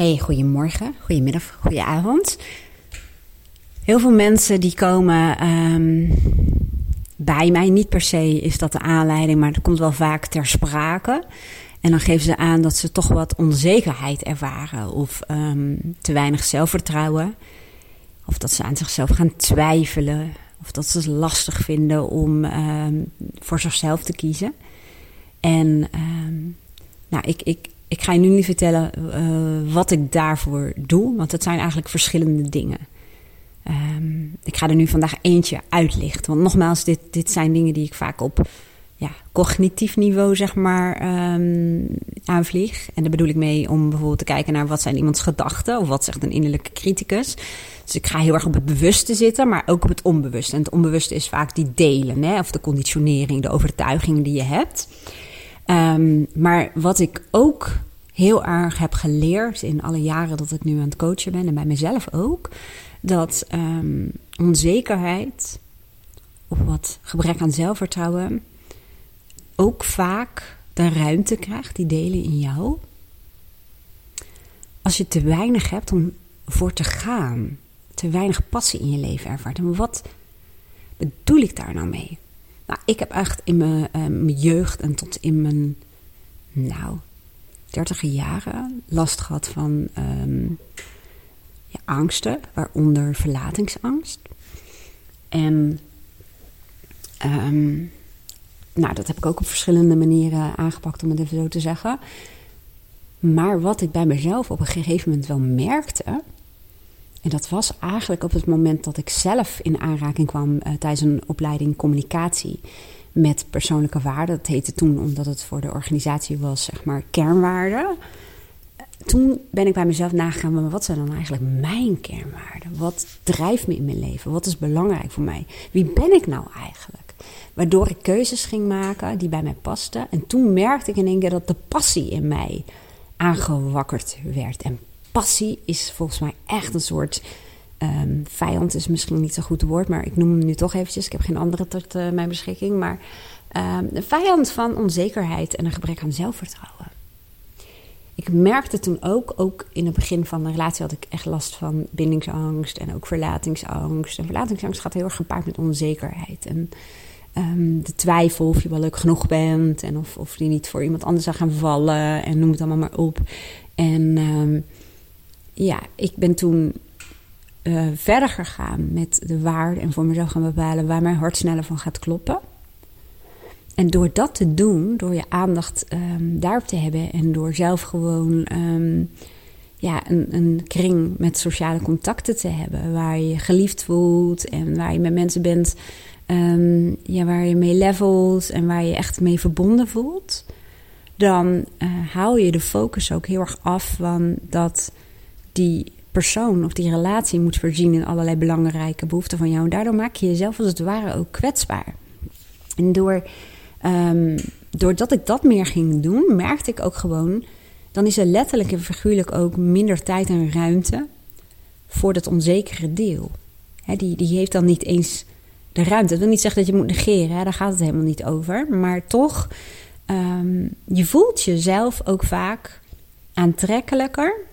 Hey, goedemorgen, goedemiddag, goedenavond. Heel veel mensen die komen ehm, bij mij, niet per se is dat de aanleiding, maar dat komt wel vaak ter sprake. En dan geven ze aan dat ze toch wat onzekerheid ervaren of ehm, te weinig zelfvertrouwen. Of dat ze aan zichzelf gaan twijfelen. Of dat ze het lastig vinden om ehm, voor zichzelf te kiezen. En nou, ik, ik, ik ga je nu niet vertellen uh, wat ik daarvoor doe, want het zijn eigenlijk verschillende dingen. Um, ik ga er nu vandaag eentje uitlichten. Want nogmaals, dit, dit zijn dingen die ik vaak op ja, cognitief niveau zeg maar um, aanvlieg. En daar bedoel ik mee om bijvoorbeeld te kijken naar wat zijn iemands gedachten of wat zegt een innerlijke criticus. Dus ik ga heel erg op het bewuste zitten, maar ook op het onbewuste. En het onbewuste is vaak die delen, hè, of de conditionering, de overtuigingen die je hebt. Um, maar wat ik ook heel erg heb geleerd in alle jaren dat ik nu aan het coachen ben en bij mezelf ook, dat um, onzekerheid of wat gebrek aan zelfvertrouwen ook vaak de ruimte krijgt, die delen in jou, als je te weinig hebt om voor te gaan, te weinig passie in je leven ervaart. En wat bedoel ik daar nou mee? Nou, ik heb echt in mijn, jeugd en tot in mijn, nou, dertige jaren last gehad van um, ja, angsten, waaronder verlatingsangst. En um, nou, dat heb ik ook op verschillende manieren aangepakt, om het even zo te zeggen. Maar wat ik bij mezelf op een gegeven moment wel merkte, en dat was eigenlijk op het moment dat ik zelf in aanraking kwam uh, tijdens een opleiding communicatie met persoonlijke waarden. Dat heette toen, omdat het voor de organisatie was, zeg maar, kernwaarden. Toen ben ik bij mezelf nagegaan, wat zijn dan eigenlijk mijn kernwaarden? Wat drijft me in mijn leven? Wat is belangrijk voor mij? Wie ben ik nou eigenlijk? Waardoor ik keuzes ging maken die bij mij pasten. En toen merkte ik in één keer dat de passie in mij aangewakkerd werd. En passie is volgens mij echt een soort um, vijand, is misschien niet zo'n goed woord, maar ik noem hem nu toch eventjes. Ik heb geen andere tot uh, mijn beschikking. Maar um, een vijand van onzekerheid en een gebrek aan zelfvertrouwen. Ik merkte toen ook, ook in het begin van de relatie had ik echt last van bindingsangst en ook verlatingsangst. En verlatingsangst gaat heel erg gepaard met onzekerheid. En um, de twijfel of je wel leuk genoeg bent en of, of je niet voor iemand anders zou gaan vallen en noem het allemaal maar op. En ja, ik ben toen uh, verder gegaan met de waarde en voor mezelf gaan bepalen waar mijn hart sneller van gaat kloppen. En door dat te doen, door je aandacht um, daarop te hebben en door zelf gewoon um, ja, een, een, kring met sociale contacten te hebben, waar je geliefd voelt en waar je met mensen bent um, ja, waar je mee levelt en waar je echt mee verbonden voelt, dan uh, haal je de focus ook heel erg af van dat die persoon of die relatie moet voorzien in allerlei belangrijke behoeften van jou. En daardoor maak je jezelf als het ware ook kwetsbaar. En door, um, doordat ik dat meer ging doen, merkte ik ook gewoon, dan is er letterlijk en figuurlijk ook minder tijd en ruimte voor dat onzekere deel. Die, die heeft dan niet eens de ruimte. Dat wil niet zeggen dat je moet negeren, hè? daar gaat het helemaal niet over. Maar toch, um, je voelt jezelf ook vaak aantrekkelijker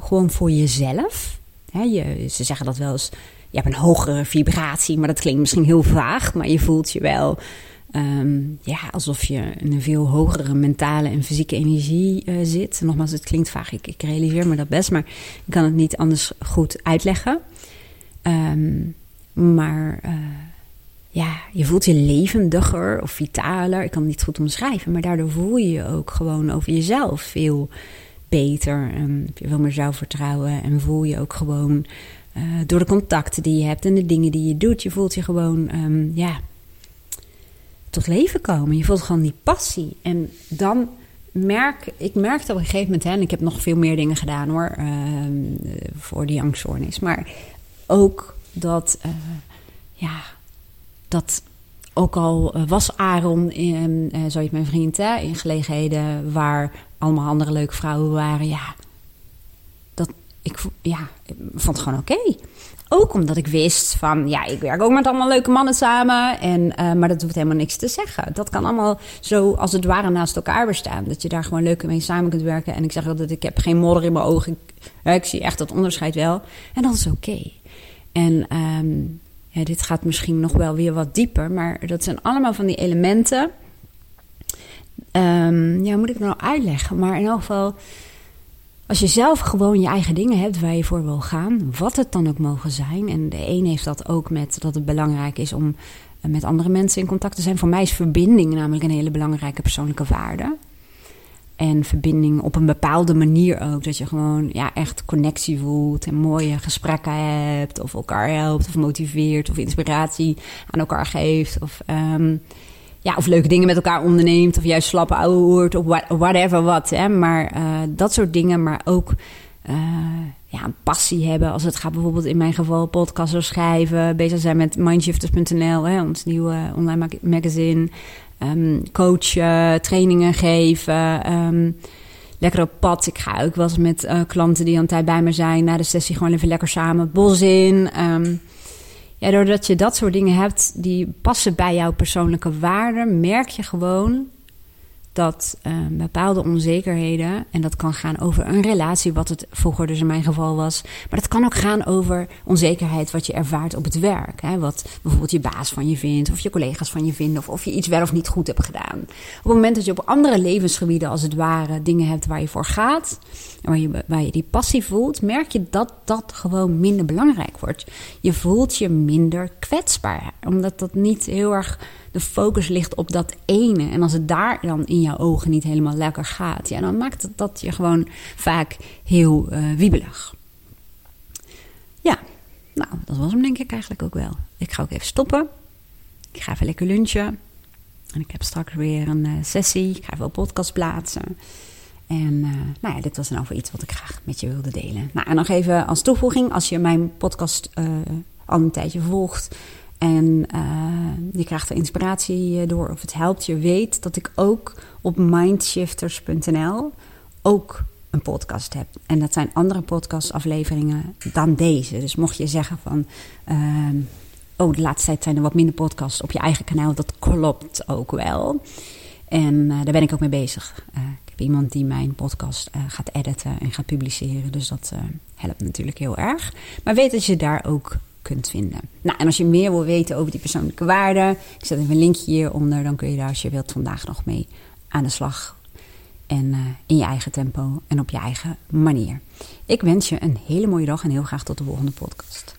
gewoon voor jezelf. je, ze zeggen dat wel eens, je hebt een hogere vibratie, maar dat klinkt misschien heel vaag, maar je voelt je wel um, ja, alsof je in een veel hogere mentale en fysieke energie uh, zit. Nogmaals, het klinkt vaag, ik, realiseer me dat best, maar ik kan het niet anders goed uitleggen. Um, maar uh, ja, je voelt je levendiger of vitaler. Ik kan het niet goed omschrijven, maar daardoor voel je je ook gewoon over jezelf veel beter. En heb je veel meer zelfvertrouwen en voel je ook gewoon uh, door de contacten die je hebt en de dingen die je doet, je voelt je gewoon, um, ja, tot leven komen. Je voelt gewoon die passie. En dan merk ik merkte op een gegeven moment, hè, en ik heb nog veel meer dingen gedaan hoor, uh, voor die angststoornis, maar ook dat, uh, ja, dat ook al was Aaron, in, uh, mijn vriend, hè, in gelegenheden waar allemaal andere leuke vrouwen waren, ja, dat ik, ja, ik vond het gewoon oké. Ook omdat ik wist van, ja, ik werk ook met allemaal leuke mannen samen. En, uh, maar dat hoeft helemaal niks te zeggen. Dat kan allemaal zo als het ware naast elkaar bestaan. Dat je daar gewoon leuk mee samen kunt werken. En ik zeg altijd, ik heb geen modder in mijn ogen. Ik, ik zie echt dat onderscheid wel. En dat is oké. En um, ja, dit gaat misschien nog wel weer wat dieper. Maar dat zijn allemaal van die elementen. Um, ja, moet ik nou uitleggen? Maar in elk geval als je zelf gewoon je eigen dingen hebt waar je voor wil gaan, wat het dan ook mogen zijn. En de een heeft dat ook met dat het belangrijk is om eh, met andere mensen in contact te zijn. Voor mij is verbinding namelijk een hele belangrijke persoonlijke waarde. En verbinding op een bepaalde manier ook. Dat je gewoon ja, echt connectie voelt en mooie gesprekken hebt. Of elkaar helpt of motiveert of inspiratie aan elkaar geeft. Of um, ja, of leuke dingen met elkaar onderneemt. Of juist slappe ouwe hoort. Of whatever wat. Hè. Maar uh, dat soort dingen. Maar ook uh, ja, een passie hebben. Als het gaat bijvoorbeeld in mijn geval podcasts schrijven. Bezig zijn met mindshifters.nl. Ons nieuwe online magazine. Um, coachen, trainingen geven. Um, lekker op pad. Ik ga ook wel eens met uh, klanten die aan tijd bij me zijn. Na de sessie gewoon even lekker samen bos in. Um, ja, doordat je dat soort dingen hebt die passen bij jouw persoonlijke waarden, merk je gewoon dat uh, bepaalde onzekerheden, en dat kan gaan over een relatie, wat het vroeger dus in mijn geval was, maar dat kan ook gaan over onzekerheid wat je ervaart op het werk. Hè? Wat bijvoorbeeld je baas van je vindt, of je collega's van je vinden, of of je iets wel of niet goed hebt gedaan. Op het moment dat je op andere levensgebieden, als het ware, dingen hebt waar je voor gaat, waar je, waar je die passie voelt, merk je dat dat gewoon minder belangrijk wordt. Je voelt je minder kwetsbaar, omdat dat niet heel erg de focus ligt op dat ene. En als het daar dan in jouw ogen niet helemaal lekker gaat, ja, dan maakt dat je gewoon vaak heel uh, wiebelig. Ja, nou, dat was hem denk ik eigenlijk ook wel. Ik ga ook even stoppen. Ik ga even lekker lunchen. En ik heb straks weer een uh, sessie. Ik ga even een podcast plaatsen. En uh, nou ja, dit was dan over iets wat ik graag met je wilde delen. Nou, en nog even als toevoeging, als je mijn podcast al een tijdje volgt, en uh, je krijgt er inspiratie door of het helpt je. Weet dat ik ook op mindshifters.nl ook een podcast heb. En dat zijn andere podcastafleveringen dan deze. Dus mocht je zeggen van... Uh, oh, de laatste tijd zijn er wat minder podcasts op je eigen kanaal. Dat klopt ook wel. En uh, daar ben ik ook mee bezig. Uh, ik heb iemand die mijn podcast gaat editen en gaat publiceren. Dus dat helpt natuurlijk heel erg. Maar weet dat je daar ook kunt vinden. Nou, en als je meer wil weten over die persoonlijke waarden, ik zet even een linkje hieronder, dan kun je daar als je wilt vandaag nog mee aan de slag. En uh, in je eigen tempo en op je eigen manier. Ik wens je een hele mooie dag en heel graag tot de volgende podcast.